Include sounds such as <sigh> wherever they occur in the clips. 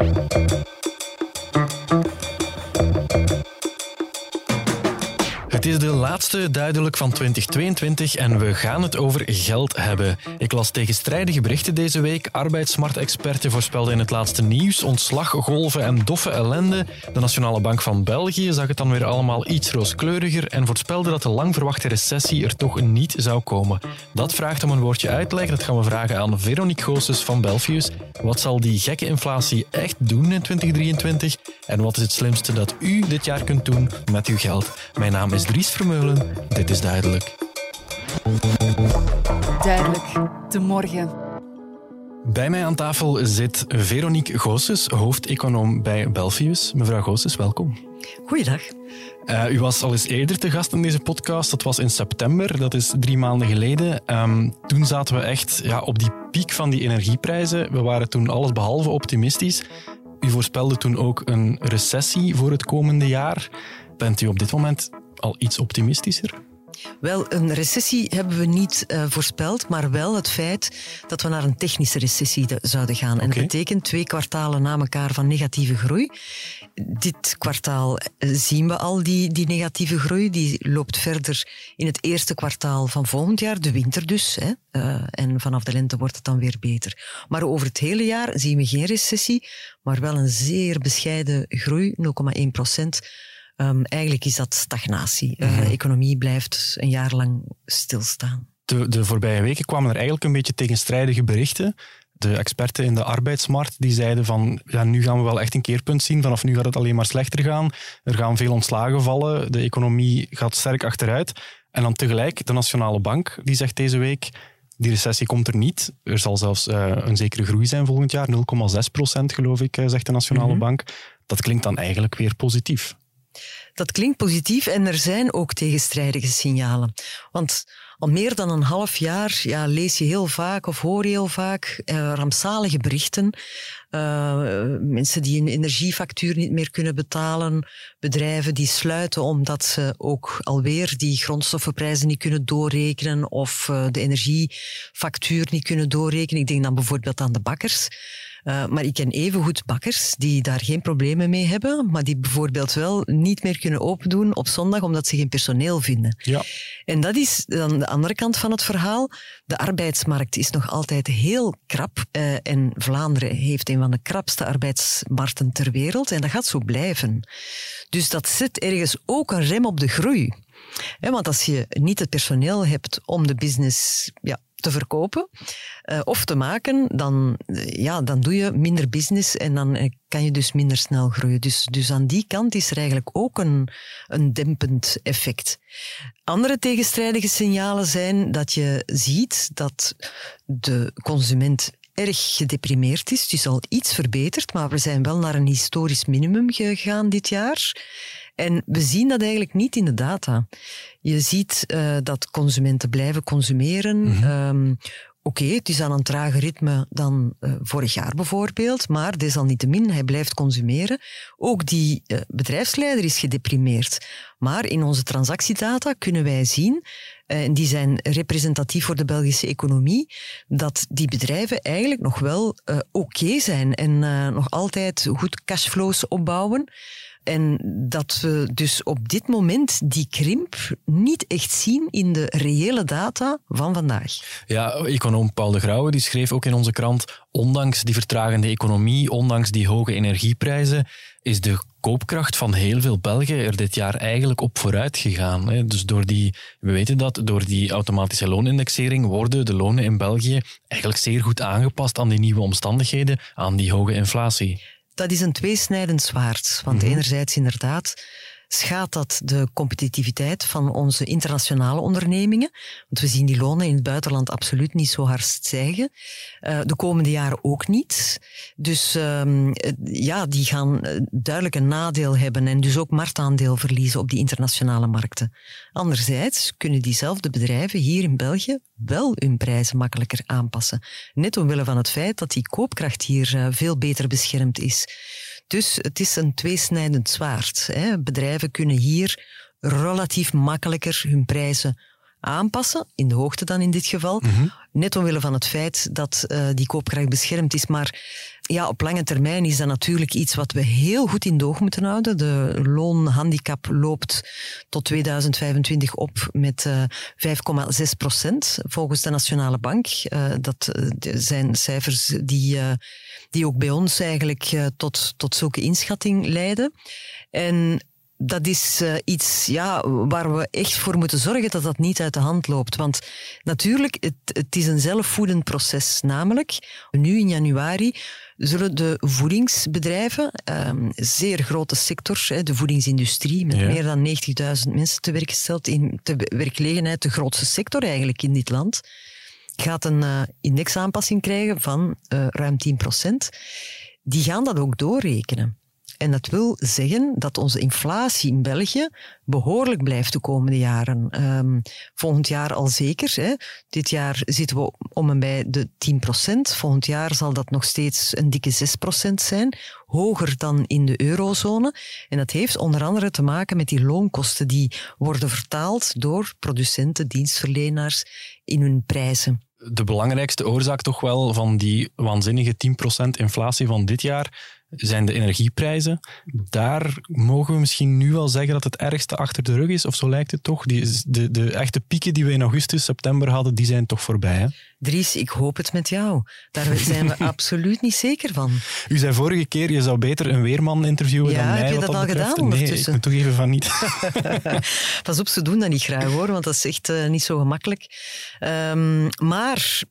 thank you Het is de laatste duidelijk van 2022 en we gaan het over geld hebben. Ik las tegenstrijdige berichten deze week. Arbeidsmarktexperten voorspelden in het laatste nieuws ontslaggolven en doffe ellende. De Nationale Bank van België zag het dan weer allemaal iets rooskleuriger en voorspelde dat de lang verwachte recessie er toch niet zou komen. Dat vraagt om een woordje uitleg. Dat gaan we vragen aan Veronique Goossens van Belfius. Wat zal die gekke inflatie echt doen in 2023? En wat is het slimste dat u dit jaar kunt doen met uw geld? Mijn naam is Dries Vermeulen. Dit is duidelijk. Duidelijk, de morgen. Bij mij aan tafel zit Veronique Goossens, hoofdeconoom bij Belfius. Mevrouw Goossens, welkom. Goeiedag. Uh, u was al eens eerder te gast in deze podcast. Dat was in september, dat is drie maanden geleden. Um, toen zaten we echt ja, op die piek van die energieprijzen. We waren toen allesbehalve optimistisch. U voorspelde toen ook een recessie voor het komende jaar. Bent u op dit moment al iets optimistischer? Wel, een recessie hebben we niet uh, voorspeld, maar wel het feit dat we naar een technische recessie zouden gaan. Okay. En dat betekent twee kwartalen na elkaar van negatieve groei. Dit kwartaal eh, zien we al die, die negatieve groei. Die loopt verder in het eerste kwartaal van volgend jaar, de winter dus. Hè. Uh, en vanaf de lente wordt het dan weer beter. Maar over het hele jaar zien we geen recessie, maar wel een zeer bescheiden groei, 0,1 procent. Um, eigenlijk is dat stagnatie. De uh, economie blijft een jaar lang stilstaan. De, de voorbije weken kwamen er eigenlijk een beetje tegenstrijdige berichten. De experten in de arbeidsmarkt die zeiden van ja, nu gaan we wel echt een keerpunt zien. Vanaf nu gaat het alleen maar slechter gaan. Er gaan veel ontslagen vallen. De economie gaat sterk achteruit. En dan tegelijk de Nationale Bank die zegt deze week die recessie komt er niet. Er zal zelfs uh, een zekere groei zijn volgend jaar. 0,6 procent geloof ik, zegt de Nationale -hmm. Bank. Dat klinkt dan eigenlijk weer positief. Dat klinkt positief en er zijn ook tegenstrijdige signalen. Want al meer dan een half jaar ja, lees je heel vaak of hoor je heel vaak uh, rampzalige berichten. Uh, mensen die een energiefactuur niet meer kunnen betalen, bedrijven die sluiten omdat ze ook alweer die grondstoffenprijzen niet kunnen doorrekenen of uh, de energiefactuur niet kunnen doorrekenen. Ik denk dan bijvoorbeeld aan de bakkers. Uh, maar ik ken evengoed bakkers die daar geen problemen mee hebben, maar die bijvoorbeeld wel niet meer kunnen opendoen op zondag omdat ze geen personeel vinden. Ja. En dat is dan de andere kant van het verhaal. De arbeidsmarkt is nog altijd heel krap uh, en Vlaanderen heeft een van de krapste arbeidsmarkten ter wereld en dat gaat zo blijven. Dus dat zet ergens ook een rem op de groei. Want als je niet het personeel hebt om de business ja, te verkopen uh, of te maken, dan, uh, ja, dan doe je minder business en dan uh, kan je dus minder snel groeien. Dus, dus aan die kant is er eigenlijk ook een, een dempend effect. Andere tegenstrijdige signalen zijn dat je ziet dat de consument erg gedeprimeerd is. Het is al iets verbeterd, maar we zijn wel naar een historisch minimum gegaan dit jaar. En we zien dat eigenlijk niet in de data. Je ziet uh, dat consumenten blijven consumeren. Mm -hmm. um, Oké, okay, het is aan een trager ritme dan uh, vorig jaar bijvoorbeeld, maar desalniettemin, hij blijft consumeren. Ook die uh, bedrijfsleider is gedeprimeerd. Maar in onze transactiedata kunnen wij zien, en die zijn representatief voor de Belgische economie, dat die bedrijven eigenlijk nog wel oké okay zijn en nog altijd goed cashflows opbouwen. En dat we dus op dit moment die krimp niet echt zien in de reële data van vandaag. Ja, econoom Paul de Grauwe die schreef ook in onze krant, ondanks die vertragende economie, ondanks die hoge energieprijzen, is de koopkracht van heel veel Belgen er dit jaar eigenlijk op vooruit gegaan. Dus door die, we weten dat, door die automatische loonindexering worden de lonen in België eigenlijk zeer goed aangepast aan die nieuwe omstandigheden, aan die hoge inflatie dat is een tweesnijdend zwaard. Want mm-hmm. enerzijds inderdaad schaadt dat de competitiviteit van onze internationale ondernemingen. Want we zien die lonen in het buitenland absoluut niet zo hard stijgen. Uh, de komende jaren ook niet. Dus um, ja, die gaan duidelijk een nadeel hebben en dus ook marktaandeel verliezen op die internationale markten. Anderzijds kunnen diezelfde bedrijven hier in België wel hun prijzen makkelijker aanpassen. Net omwille van het feit dat die koopkracht hier veel beter beschermd is. Dus het is een tweesnijdend zwaard. Hè. Bedrijven kunnen hier relatief makkelijker hun prijzen aanpassen, in de hoogte dan in dit geval. Mhm. Net omwille van het feit dat uh, die koopkracht beschermd is. Maar ja, op lange termijn is dat natuurlijk iets wat we heel goed in doog moeten houden. De loonhandicap loopt tot 2025 op met uh, eh, 5,6 procent volgens de Nationale Bank. Uh, dat zijn cijfers die, die ook bij ons eigenlijk tot, tot zulke inschatting leiden. En dat is uh, iets ja, waar we echt voor moeten zorgen dat dat niet uit de hand loopt. Want natuurlijk, het, het is een zelfvoedend proces. Namelijk, nu in januari zullen de voedingsbedrijven, um, zeer grote sector, de voedingsindustrie, met meer dan 90.000 mensen te werk gesteld in de werkgelegenheid, de grootste sector eigenlijk in dit land, gaat een uh, indexaanpassing krijgen van uh, ruim 10 procent. Die gaan dat ook doorrekenen. En dat wil zeggen dat onze inflatie in België behoorlijk blijft de komende jaren. Um, volgend jaar al zeker. Hè. Dit jaar zitten we om en bij de 10 procent. Volgend jaar zal dat nog steeds een dikke 6 procent zijn. Hoger dan in de eurozone. En dat heeft onder andere te maken met die loonkosten die worden vertaald door producenten, dienstverleners in hun prijzen de belangrijkste oorzaak toch wel van die waanzinnige 10% inflatie van dit jaar zijn de energieprijzen. Daar mogen we misschien nu wel zeggen dat het ergste achter de rug is, of zo lijkt het toch. Die, de, de echte pieken die we in augustus, september hadden, die zijn toch voorbij. Hè? Dries, ik hoop het met jou. Daar zijn we <laughs> absoluut niet zeker van. U zei vorige keer, je zou beter een weerman interviewen dan mij. heb je dat, al gedaan ondertussen? Nee, ik moet toch even van niet. <laughs> Pas op, ze doen dat niet graag hoor, want dat is echt uh, niet zo gemakkelijk. Um, maar...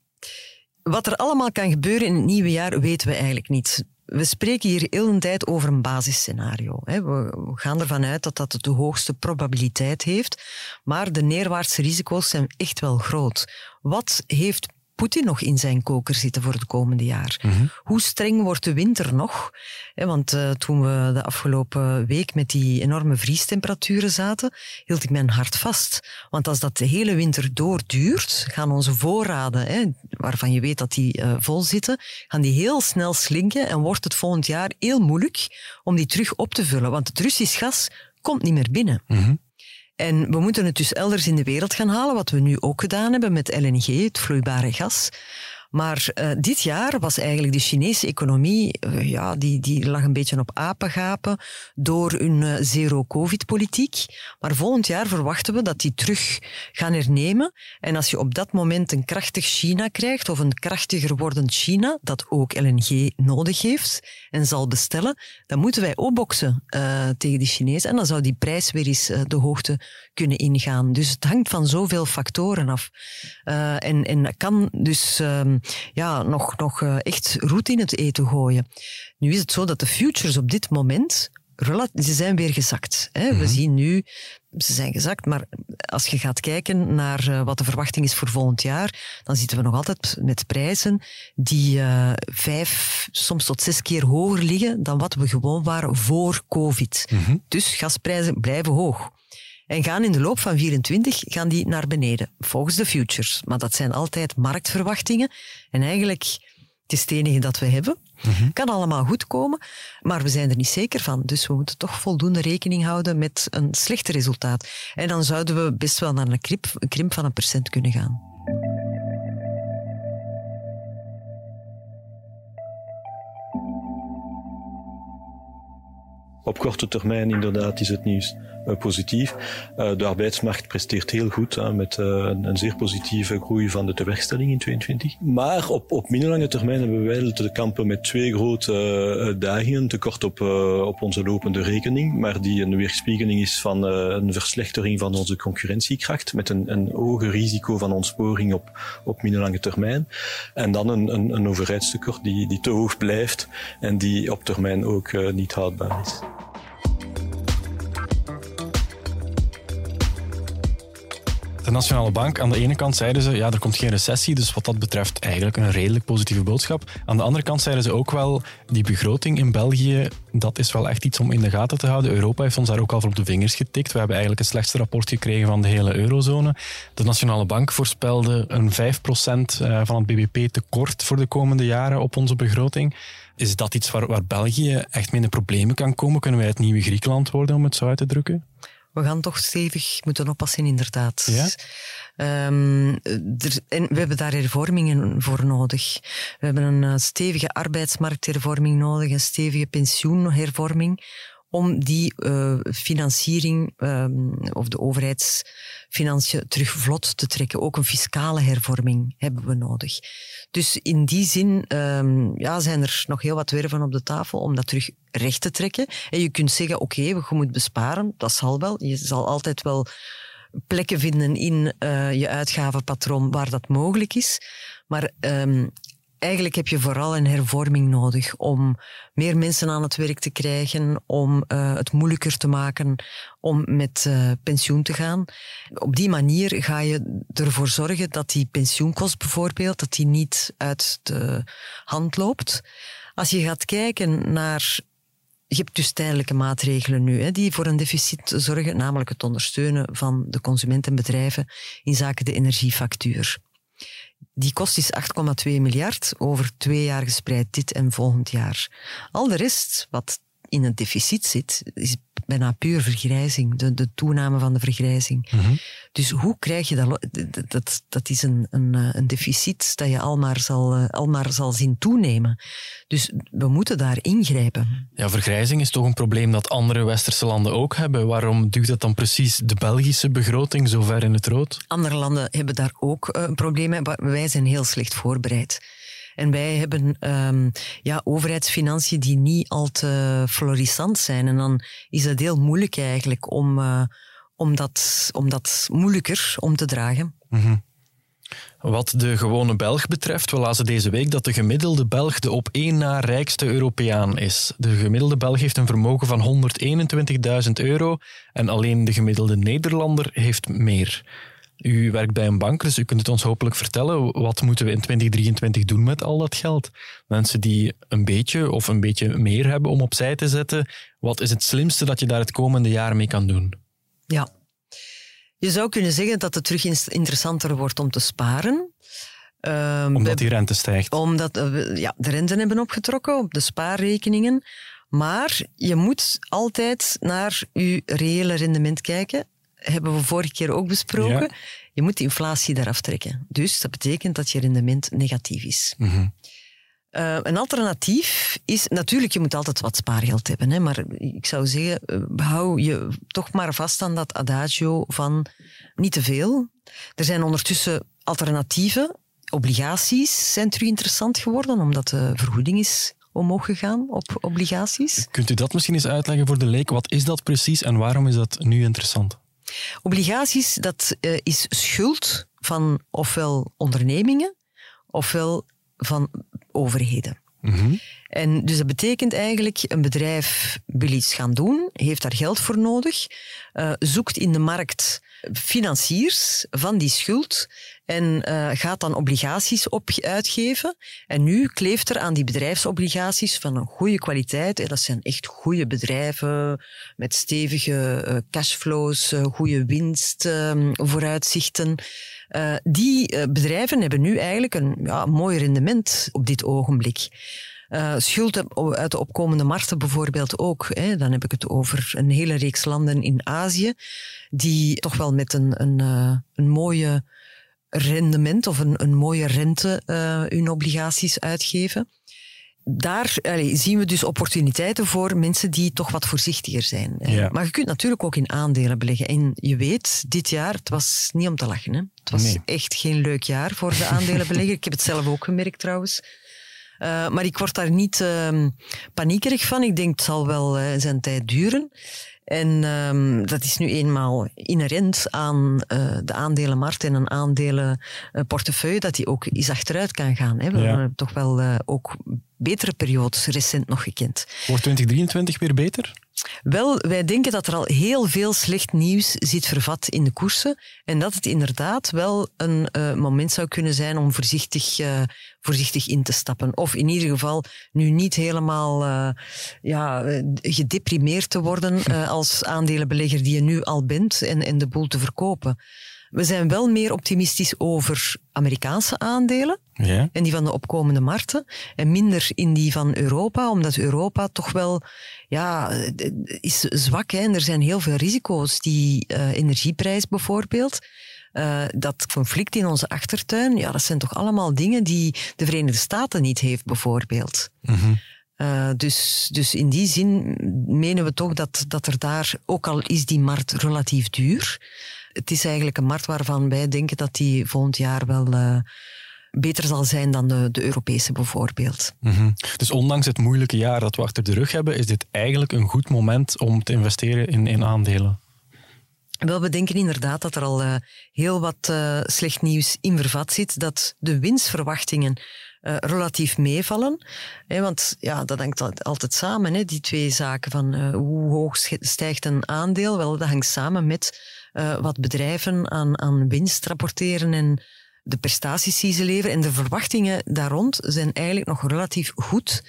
Wat er allemaal kan gebeuren in het nieuwe jaar, weten we eigenlijk niet we spreken hier heel een tijd over een basisscenario. We gaan ervan uit dat dat de hoogste probabiliteit heeft, maar de neerwaartse risico's zijn echt wel groot. Wat heeft Poetin nog in zijn koker zitten voor het komende jaar? Mhm. Hoe streng wordt de winter nog? want uh, toen we de afgelopen week met die enorme vriestemperaturen zaten, hield ik mijn hart vast. Want als dat de hele winter doorduurt, gaan onze voorraden, waarvan je weet dat die uh, vol zitten, gaan die heel snel slinken en wordt het volgend jaar heel moeilijk om die terug op te vullen. Want het Russisch gas komt niet meer binnen. Mm en we moeten het dus elders in de wereld gaan halen, wat we nu ook gedaan hebben met LNG, het vloeibare gas. Maar uh, dit jaar was eigenlijk de Chinese economie, uh, ja, die, die lag een beetje op apengapen door hun uh, zero-covid-politiek. Maar volgend jaar verwachten we dat die terug gaan hernemen. En als je op dat moment een krachtig China krijgt, of een krachtiger wordend China, dat ook LNG nodig heeft en zal bestellen, dan moeten wij opboksen tegen de Chinezen. En dan zou die prijs weer eens de hoogte kunnen ingaan. Dus het hangt van zoveel factoren af. en, en kan dus ehm, ja, nog, nog eh, echt roet in het eten gooien. Nu is het zo dat de futures op dit moment ze zijn weer gezakt. Hè. We mhm. zien nu, ze zijn gezakt, maar als je gaat kijken naar uh, wat de verwachting is voor volgend jaar, dan zitten we nog altijd met prijzen die uh, vijf, soms tot zes keer hoger liggen dan wat we gewoon waren voor COVID. Mhm. Dus gasprijzen blijven hoog. En gaan in de loop van 24 gaan die naar beneden, volgens de futures. Maar dat zijn altijd marktverwachtingen. En eigenlijk, het is het enige dat we hebben. Mm Kan allemaal goed komen, maar we zijn er niet zeker van. Dus we moeten toch voldoende rekening houden met een slechter resultaat. En dan zouden we best wel naar een krimp, een krimp van een procent kunnen gaan. Op korte termijn inderdaad is het nieuws eh, positief. Eh, de arbeidsmarkt presteert heel goed met eh, een zeer positieve groei van de tewerkstelling in 2022. Maar op, op middellange termijn hebben wij te kampen met twee grote uitdagingen. Tekort op, op onze lopende rekening, maar die een weerspiegeling is van een verslechtering van onze concurrentiekracht met een, een hoger risico van ontsporing op, op middellange termijn. En dan een, een, een overheidstekort die, die te hoog blijft en die op termijn ook niet houdbaar is. De Nationale Bank, aan de ene kant zeiden ze, ja, er komt geen recessie, dus wat dat betreft eigenlijk een redelijk positieve boodschap. Aan de andere kant zeiden ze ook wel, die begroting in België, dat is wel echt iets om in de gaten te houden. Europa heeft ons daar ook al voor op de vingers getikt. We hebben eigenlijk het slechtste rapport gekregen van de hele eurozone. De Nationale Bank voorspelde een 5% eh, van het bbp tekort voor de komende jaren op onze begroting. Is dat iets waar, waar België echt mee in de problemen kan komen? Kunnen wij het nieuwe Griekenland worden, om het zo uit te drukken? We gaan toch stevig moeten oppassen, inderdaad. Ja? Um, er, en we hebben daar hervormingen voor nodig. We hebben een uh, stevige arbeidsmarkthervorming nodig, een stevige pensioenhervorming om die uh, financiering um, of de overheidsfinanciën terug vlot te trekken. Ook een fiscale hervorming hebben we nodig. Dus in die zin um, ja, zijn er nog heel wat werven op de tafel om dat terug recht te trekken. En je kunt zeggen, oké, okay, je moet besparen, dat zal wel. Je zal altijd wel plekken vinden in uh, je uitgavenpatroon waar dat mogelijk is. Maar um, eigenlijk heb je vooral een hervorming nodig om meer mensen aan het werk te krijgen, om uh, het moeilijker te maken om met uh, pensioen te gaan. Op die manier ga je ervoor zorgen dat die pensioenkost bijvoorbeeld, dat die niet uit de hand loopt. Als je gaat kijken naar je hebt dus tijdelijke maatregelen nu hè, die voor een deficit zorgen, namelijk het ondersteunen van de consumentenbedrijven in zaken de energiefactuur. Die kost is 8,2 miljard over twee jaar gespreid, dit en volgend jaar. Al de rest, wat in een deficit zit, is bijna puur vergrijzing, de, de toename van de vergrijzing. Mm -hmm. Dus hoe krijg je dat? Dat, dat is een, een, een deficit dat je al maar, zal, al maar zal zien toenemen. Dus we moeten daar ingrijpen. Ja, vergrijzing is toch een probleem dat andere westerse landen ook hebben. Waarom duwt dat dan precies de Belgische begroting zo ver in het rood? Andere landen hebben daar ook een probleem mee, maar wij zijn heel slecht voorbereid. En wij hebben um, ja, overheidsfinanciën die niet al te florissant zijn. En dan is het heel moeilijk eigenlijk om, uh, om, dat, om dat moeilijker om te dragen. -hmm. Wat de gewone Belg betreft, we lazen deze week dat de gemiddelde Belg de op één na rijkste Europeaan is. De gemiddelde Belg heeft een vermogen van 121.000 euro en alleen de gemiddelde Nederlander heeft meer. U werkt bij een bank, dus u kunt het ons hopelijk vertellen. Wat moeten we in 2023 doen met al dat geld? Mensen die een beetje of een beetje meer hebben om opzij te zetten. Wat is het slimste dat je daar het komende jaar mee kan doen? Ja, je zou kunnen zeggen dat het terug interessanter wordt om te sparen. Um, omdat die rente stijgt. Omdat uh, ja, de renten hebben opgetrokken op de spaarrekeningen. Maar je moet altijd naar je reële rendement kijken hebben we vorige keer ook besproken. Ja. Je moet de inflatie daaraf trekken. Dus dat betekent dat je rendement negatief is. Mm -hmm. uh, een alternatief is, natuurlijk, je moet altijd wat spaargeld hebben, hè, maar ik zou zeggen, hou je toch maar vast aan dat adagio van niet te veel. Er zijn ondertussen alternatieven. Obligaties zijn terug interessant geworden, omdat de vergoeding is omhoog gegaan op obligaties. Kunt u dat misschien eens uitleggen voor de leek? Wat is dat precies en waarom is dat nu interessant? Obligaties, dat uh, is schuld van ofwel ondernemingen ofwel van overheden. Mm -hmm. En dus dat betekent eigenlijk, een bedrijf wil iets gaan doen, heeft daar geld voor nodig, uh, zoekt in de markt financiers van die schuld en uh, gaat dan obligaties op uitgeven. En nu kleeft er aan die bedrijfsobligaties van een goede kwaliteit. En dat zijn echt goede bedrijven met stevige uh, cashflows, uh, goede winstvooruitzichten. die bedrijven hebben nu eigenlijk een ja, mooi rendement op dit ogenblik. Uh, schuld uit de opkomende markten bijvoorbeeld ook. Hè. Dan heb ik het over een hele reeks landen in Azië, die toch wel met een, een, uh, een mooie rendement of een, een mooie rente uh, hun obligaties uitgeven. Daar allez, zien we dus opportuniteiten voor mensen die toch wat voorzichtiger zijn. Ja. Maar je kunt natuurlijk ook in aandelen beleggen. En je weet, dit jaar, het was niet om te lachen. Hè? Het was nee. echt geen leuk jaar voor de aandelenbelegger. ik heb het zelf ook gemerkt trouwens. Uh, maar ik word daar niet uh, paniekerig van. Ik denk het zal wel uh, zijn tijd duren. En um, dat is nu eenmaal inherent aan uh, de aandelenmarkt en een aandelenportefeuille, dat die ook eens achteruit kan gaan. Hè. We ja. hebben toch wel ook betere periodes recent nog gekend. Wordt 2023 weer beter? Wel, wij denken dat er al heel veel slecht nieuws zit vervat in de koersen. En dat het inderdaad wel een uh, moment zou kunnen zijn om voorzichtig, uh, voorzichtig in te stappen. Of in ieder geval nu niet helemaal uh, ja, gedeprimeerd te worden als aandelenbelegger die je nu al bent en, en de boel te verkopen. We zijn wel meer optimistisch over Amerikaanse aandelen ja. en die van de opkomende markten en minder in die van Europa, omdat Europa toch wel ja, is zwak. Hè? En er zijn heel veel risico's. Die uh, energieprijs bijvoorbeeld. Uh, dat conflict in onze achtertuin, ja, dat zijn toch allemaal dingen die de Verenigde Staten niet heeft, bijvoorbeeld. Mm uh, dus, dus in die zin menen we toch dat, dat er daar, ook al is die markt relatief duur, het is eigenlijk een markt waarvan wij denken dat die volgend jaar wel uh, beter zal zijn dan de, de Europese bijvoorbeeld. Mm -hmm. Dus ondanks het moeilijke jaar dat we achter de rug hebben, is dit eigenlijk een goed moment om te investeren in, in aandelen? Wel, we denken inderdaad dat er al uh, heel wat uh, slecht nieuws in vervat zit, dat de winstverwachtingen uh, relatief meevallen. Hè, want ja, dat hangt altijd samen, hè, die twee zaken van hoe hoog stijgt een aandeel. Wel, dat hangt samen met wat bedrijven aan, winst rapporteren en de prestaties die ze leveren. En de verwachtingen daar rond zijn eigenlijk nog relatief goed.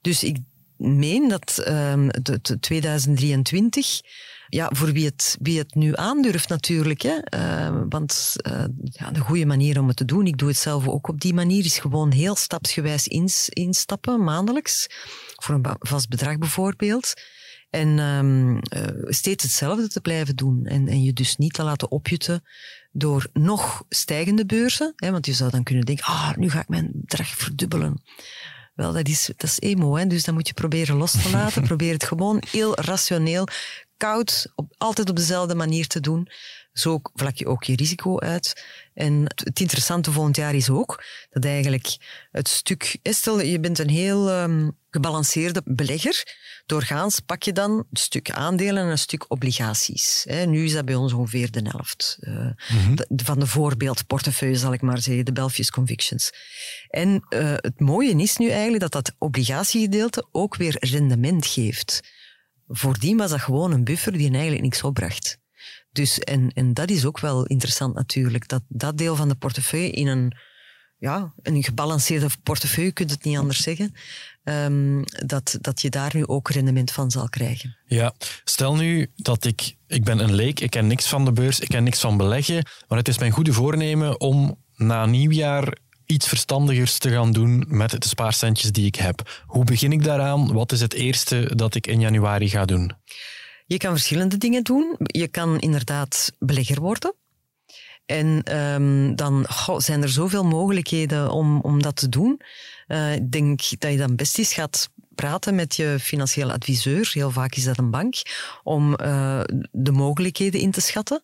Dus ik meen dat uh, de, 2023 ja, voor wie het, wie het nu aandurft natuurlijk. Hè. Uh, want uh, ja, de goede manier om het te doen, ik doe het zelf ook op die manier, is gewoon heel stapsgewijs ins, instappen, maandelijks. Voor een vast bedrag bijvoorbeeld. En um, uh, steeds hetzelfde te blijven doen. En, en je dus niet te laten opjutten door nog stijgende beurzen. Hè, want je zou dan kunnen denken, ah, nu ga ik mijn bedrag verdubbelen. Wel, dat is, dat is emo, hè? dus dan moet je proberen los te laten. <laughs> Probeer het gewoon heel rationeel, koud, op, altijd op dezelfde manier te doen. Zo vlak je ook je risico uit. En het interessante volgend jaar is ook dat eigenlijk het stuk... Stel, je bent een heel um, gebalanceerde belegger. Doorgaans pak je dan een stuk aandelen en een stuk obligaties. Nu is dat bij ons ongeveer de helft. Uh, Van de voorbeeldportefeuille, zal ik maar zeggen, de Belfius Convictions. En uh, het mooie is nu eigenlijk dat dat obligatiegedeelte ook weer rendement geeft. Voordien was dat gewoon een buffer die eigenlijk niks opbracht. Dus, en, en dat is ook wel interessant natuurlijk, dat dat deel van de portefeuille in een, ja, een gebalanceerde portefeuille, je het niet anders zeggen, um, dat, dat je daar nu ook rendement van zal krijgen. Ja, stel nu dat ik, ik ben een leek, ik ken niks van de beurs, ik ken niks van beleggen, maar het is mijn goede voornemen om na nieuwjaar iets verstandigers te gaan doen met de spaarcentjes die ik heb. Hoe begin ik daaraan? Wat is het eerste dat ik in januari ga doen? Je kan verschillende dingen doen. Je kan inderdaad belegger worden. En um, dan zijn er zoveel mogelijkheden om, om dat te doen. Uh, ik denk dat je dan best eens gaat praten met je financieel adviseur. Heel vaak is dat een bank. Om uh, de mogelijkheden in te schatten.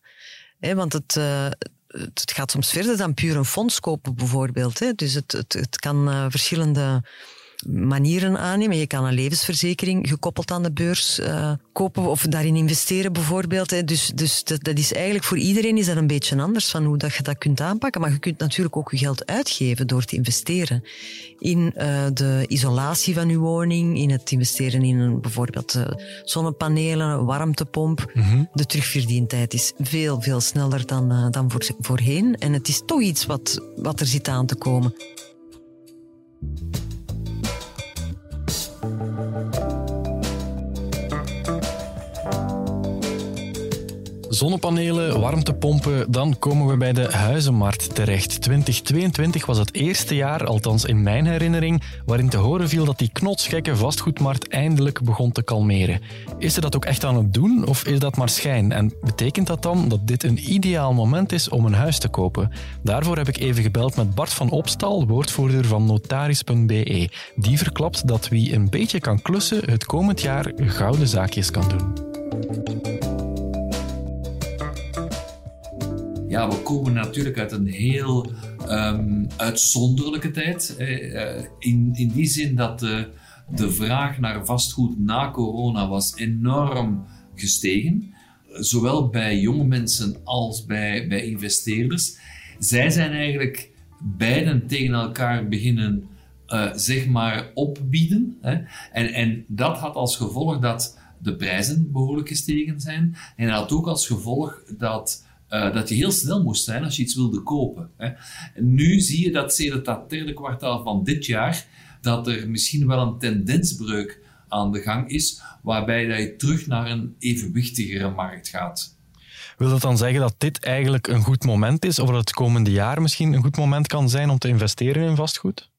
Want het, uh, het gaat soms verder dan puur een fonds kopen, bijvoorbeeld. Dus het, het, het kan verschillende manieren aannemen. Je kan een levensverzekering gekoppeld aan de beurs uh, kopen of daarin investeren bijvoorbeeld. Hè. Dus, dus dat, dat, is eigenlijk voor iedereen is dat een beetje anders van hoe dat je dat kunt aanpakken. Maar je kunt natuurlijk ook je geld uitgeven door te investeren in uh, de isolatie van je woning, in het investeren in een, bijvoorbeeld uh, zonnepanelen, een warmtepomp. Mm -hmm. De terugverdientijd is veel, veel sneller dan, dan voor, voorheen. En het is toch iets wat, wat er zit aan te komen. Thank you. Zonnepanelen, warmtepompen, dan komen we bij de huizenmarkt terecht. 2022 was het eerste jaar, althans in mijn herinnering, waarin te horen viel dat die knotsgekke vastgoedmarkt eindelijk begon te kalmeren. Is ze dat ook echt aan het doen of is dat maar schijn? En betekent dat dan dat dit een ideaal moment is om een huis te kopen? Daarvoor heb ik even gebeld met Bart van Opstal, woordvoerder van notaris.be. Die verklapt dat wie een beetje kan klussen het komend jaar gouden zaakjes kan doen. We komen natuurlijk uit een heel um, uitzonderlijke tijd. Eh, in, in die zin dat de, de vraag naar vastgoed na corona was enorm gestegen. Zowel bij jonge mensen als bij, bij investeerders. Zij zijn eigenlijk beiden tegen elkaar beginnen uh, zeg maar opbieden. Hè. En, en dat had als gevolg dat de prijzen behoorlijk gestegen zijn. En dat had ook als gevolg dat uh, dat je heel snel moest zijn als je iets wilde kopen. Hè. nu zie je dat sinds dat derde kwartaal van dit jaar, dat er misschien wel een tendensbreuk aan de gang is, waarbij dat je terug naar een evenwichtigere markt gaat. Wil dat dan zeggen dat dit eigenlijk een goed moment is, of dat het komende jaar misschien een goed moment kan zijn om te investeren in vastgoed?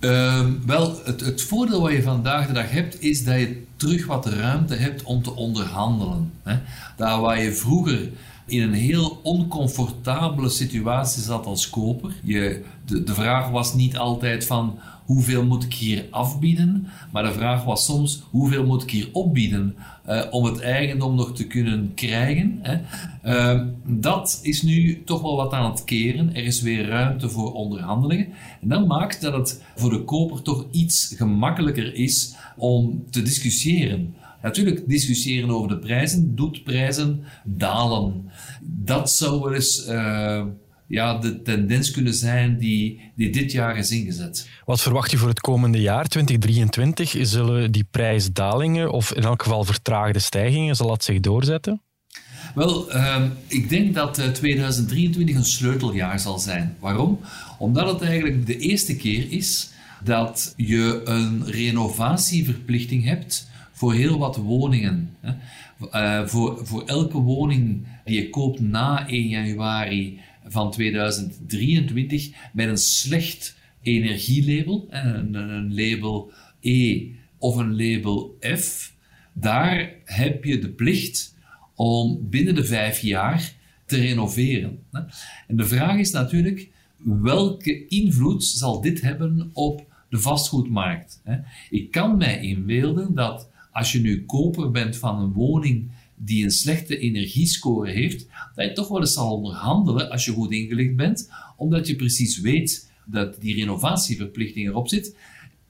Ehm, wel, het, het, voordeel wat je vandaag de dag hebt, is dat je terug wat ruimte hebt om te onderhandelen. Hè? Daar waar je vroeger in een heel oncomfortabele situatie zat als koper. Je, de, de vraag was niet altijd van hoeveel moet ik hier afbieden, maar de vraag was soms hoeveel moet ik hier opbieden uh, om het eigendom nog te kunnen krijgen. Hè. Uh, dat is nu toch wel wat aan het keren. Er is weer ruimte voor onderhandelingen. En dat maakt dat het voor de koper toch iets gemakkelijker is om te discussiëren. Natuurlijk, discussiëren over de prijzen doet prijzen dalen. Dat zou wel eens uh, ja, de tendens kunnen zijn die, die dit jaar is ingezet. Wat verwacht je voor het komende jaar, 2023? Zullen die prijsdalingen, of in elk geval vertraagde stijgingen, zal dat zich doorzetten? Wel, uh, ik denk dat 2023 een sleuteljaar zal zijn. Waarom? Omdat het eigenlijk de eerste keer is dat je een renovatieverplichting hebt voor heel wat woningen. Uh, voor, voor elke woning die je koopt na 1 januari van 2023 met een slecht energielabel, een, een label E of een label F, daar heb je de plicht om binnen de vijf jaar te renoveren. En de vraag is natuurlijk, welke invloed zal dit hebben op de vastgoedmarkt? Ik kan mij inbeelden dat als je nu koper bent van een woning die een slechte energiescore heeft, dat je toch wel eens zal onderhandelen als je goed ingelicht bent, omdat je precies weet dat die renovatieverplichting erop zit.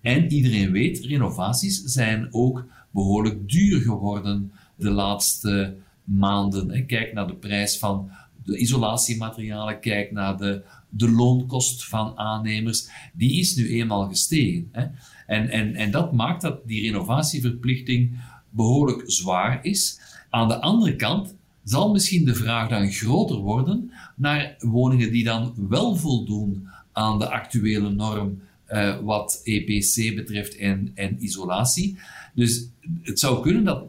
En iedereen weet, renovaties zijn ook behoorlijk duur geworden de laatste maanden. Kijk naar de prijs van de isolatiematerialen, kijk naar de, de loonkost van aannemers. Die is nu eenmaal gestegen. En, en, en dat maakt dat die renovatieverplichting behoorlijk zwaar is. Aan de andere kant zal misschien de vraag dan groter worden naar woningen die dan wel voldoen aan de actuele norm uh, wat EPC betreft en, en isolatie. Dus het zou kunnen dat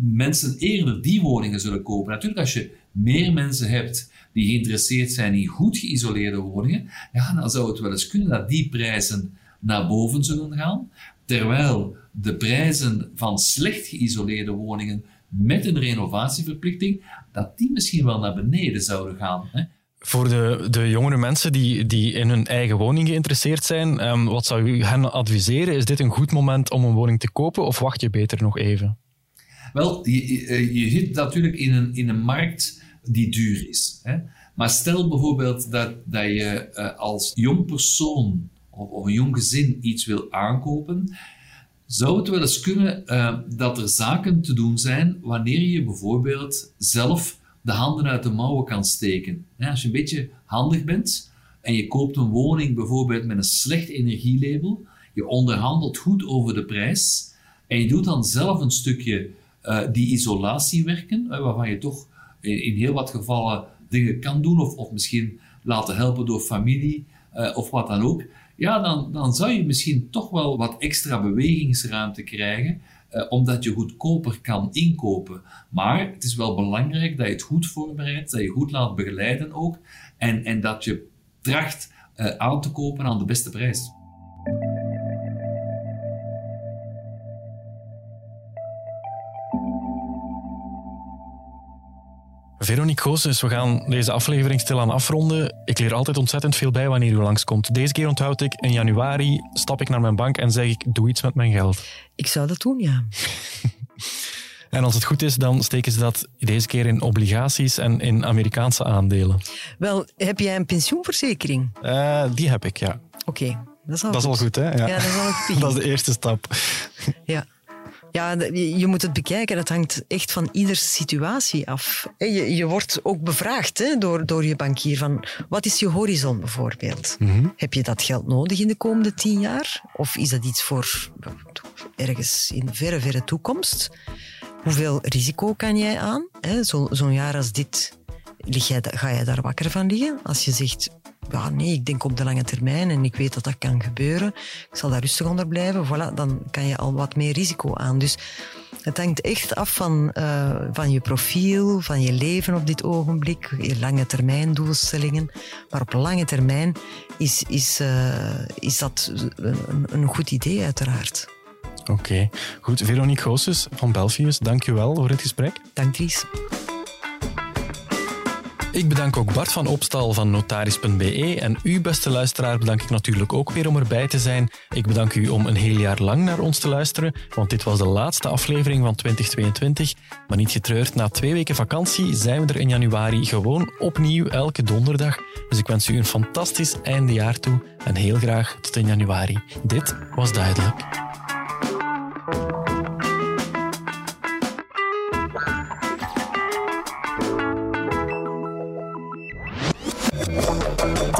mensen eerder die woningen zullen kopen. Natuurlijk, als je meer mensen hebt die geïnteresseerd zijn in goed geïsoleerde woningen, ja, dan zou het wel eens kunnen dat die prijzen naar boven zullen gaan, terwijl de prijzen van slecht geïsoleerde woningen met een renovatieverplichting, dat die misschien wel naar beneden zouden gaan. Hè? Voor de, de jongere mensen die, die in hun eigen woning geïnteresseerd zijn, um, wat zou u hen adviseren? Is dit een goed moment om een woning te kopen of wacht je beter nog even? Wel, je, je zit natuurlijk in een, in een markt die duur is. Hè? Maar stel bijvoorbeeld dat, dat je uh, als jong persoon of, een jong gezin iets wil aankopen, zou het wel eens kunnen uh, dat er zaken te doen zijn wanneer je bijvoorbeeld zelf de handen uit de mouwen kan steken. Als je een beetje handig bent en je koopt een woning bijvoorbeeld met een slecht energielabel, je onderhandelt goed over de prijs en je doet dan zelf een stukje uh, die isolatiewerken, uh, waarvan je toch in, in, heel wat gevallen dingen kan doen of, of misschien laten helpen door familie of wat dan ook ja, dan, dan zou je misschien toch wel wat extra bewegingsruimte krijgen, eh, omdat je goedkoper kan inkopen. Maar het is wel belangrijk dat je het goed voorbereidt, dat je goed laat begeleiden ook, en, en dat je tracht uh, aan te kopen aan de beste prijs. Veronique Goossens, we gaan deze aflevering stilaan afronden. Ik leer altijd ontzettend veel bij wanneer u langskomt. Deze keer onthoud ik, in januari stap ik naar mijn bank en zeg ik, doe iets met mijn geld. Ik zou dat doen, ja. <laughs> En als het goed is, dan steken ze dat deze keer in obligaties en in Amerikaanse aandelen. Wel, heb jij een pensioenverzekering? Uh, die heb ik, ja. Oké, dat is al dat goed. is al goed, hè? Ja, ja dat is al <laughs> goed. dat is de eerste stap. Ja. Ja, je moet het bekijken. Dat hangt echt van ieders situatie af. Je, je wordt ook bevraagd hè, door, door je bankier van wat is je horizon bijvoorbeeld? Mm -hmm. Heb je dat geld nodig in de komende tien jaar? Of is dat iets voor ergens in verre, verre toekomst? Hoeveel risico kan jij aan? Zo'n zo jaar als dit, jij, ga jij daar wakker van liggen? Als je zegt, ja, nee, ik denk op de lange termijn en ik weet dat dat kan gebeuren. Ik zal daar rustig onder blijven. Voilà, dan kan je al wat meer risico aan. Dus het hangt echt af van, uh, van je profiel, van je leven op dit ogenblik, je lange termijn doelstellingen. Maar op lange termijn is, is, uh, is dat een, een goed idee, uiteraard. Oké, okay. goed. Veronique Goossens van Belfius, dank u wel voor het gesprek. Dank Dries. Ik bedank ook Bart van Opstal van notaris.be en u, beste luisteraar, bedank ik natuurlijk ook weer om erbij te zijn. Ik bedank u om een heel jaar lang naar ons te luisteren, want dit was de laatste aflevering van 2022. Maar niet getreurd, na twee weken vakantie zijn we er in januari gewoon opnieuw elke donderdag. Dus ik wens u een fantastisch eindejaar toe en heel graag tot in januari. Dit was duidelijk.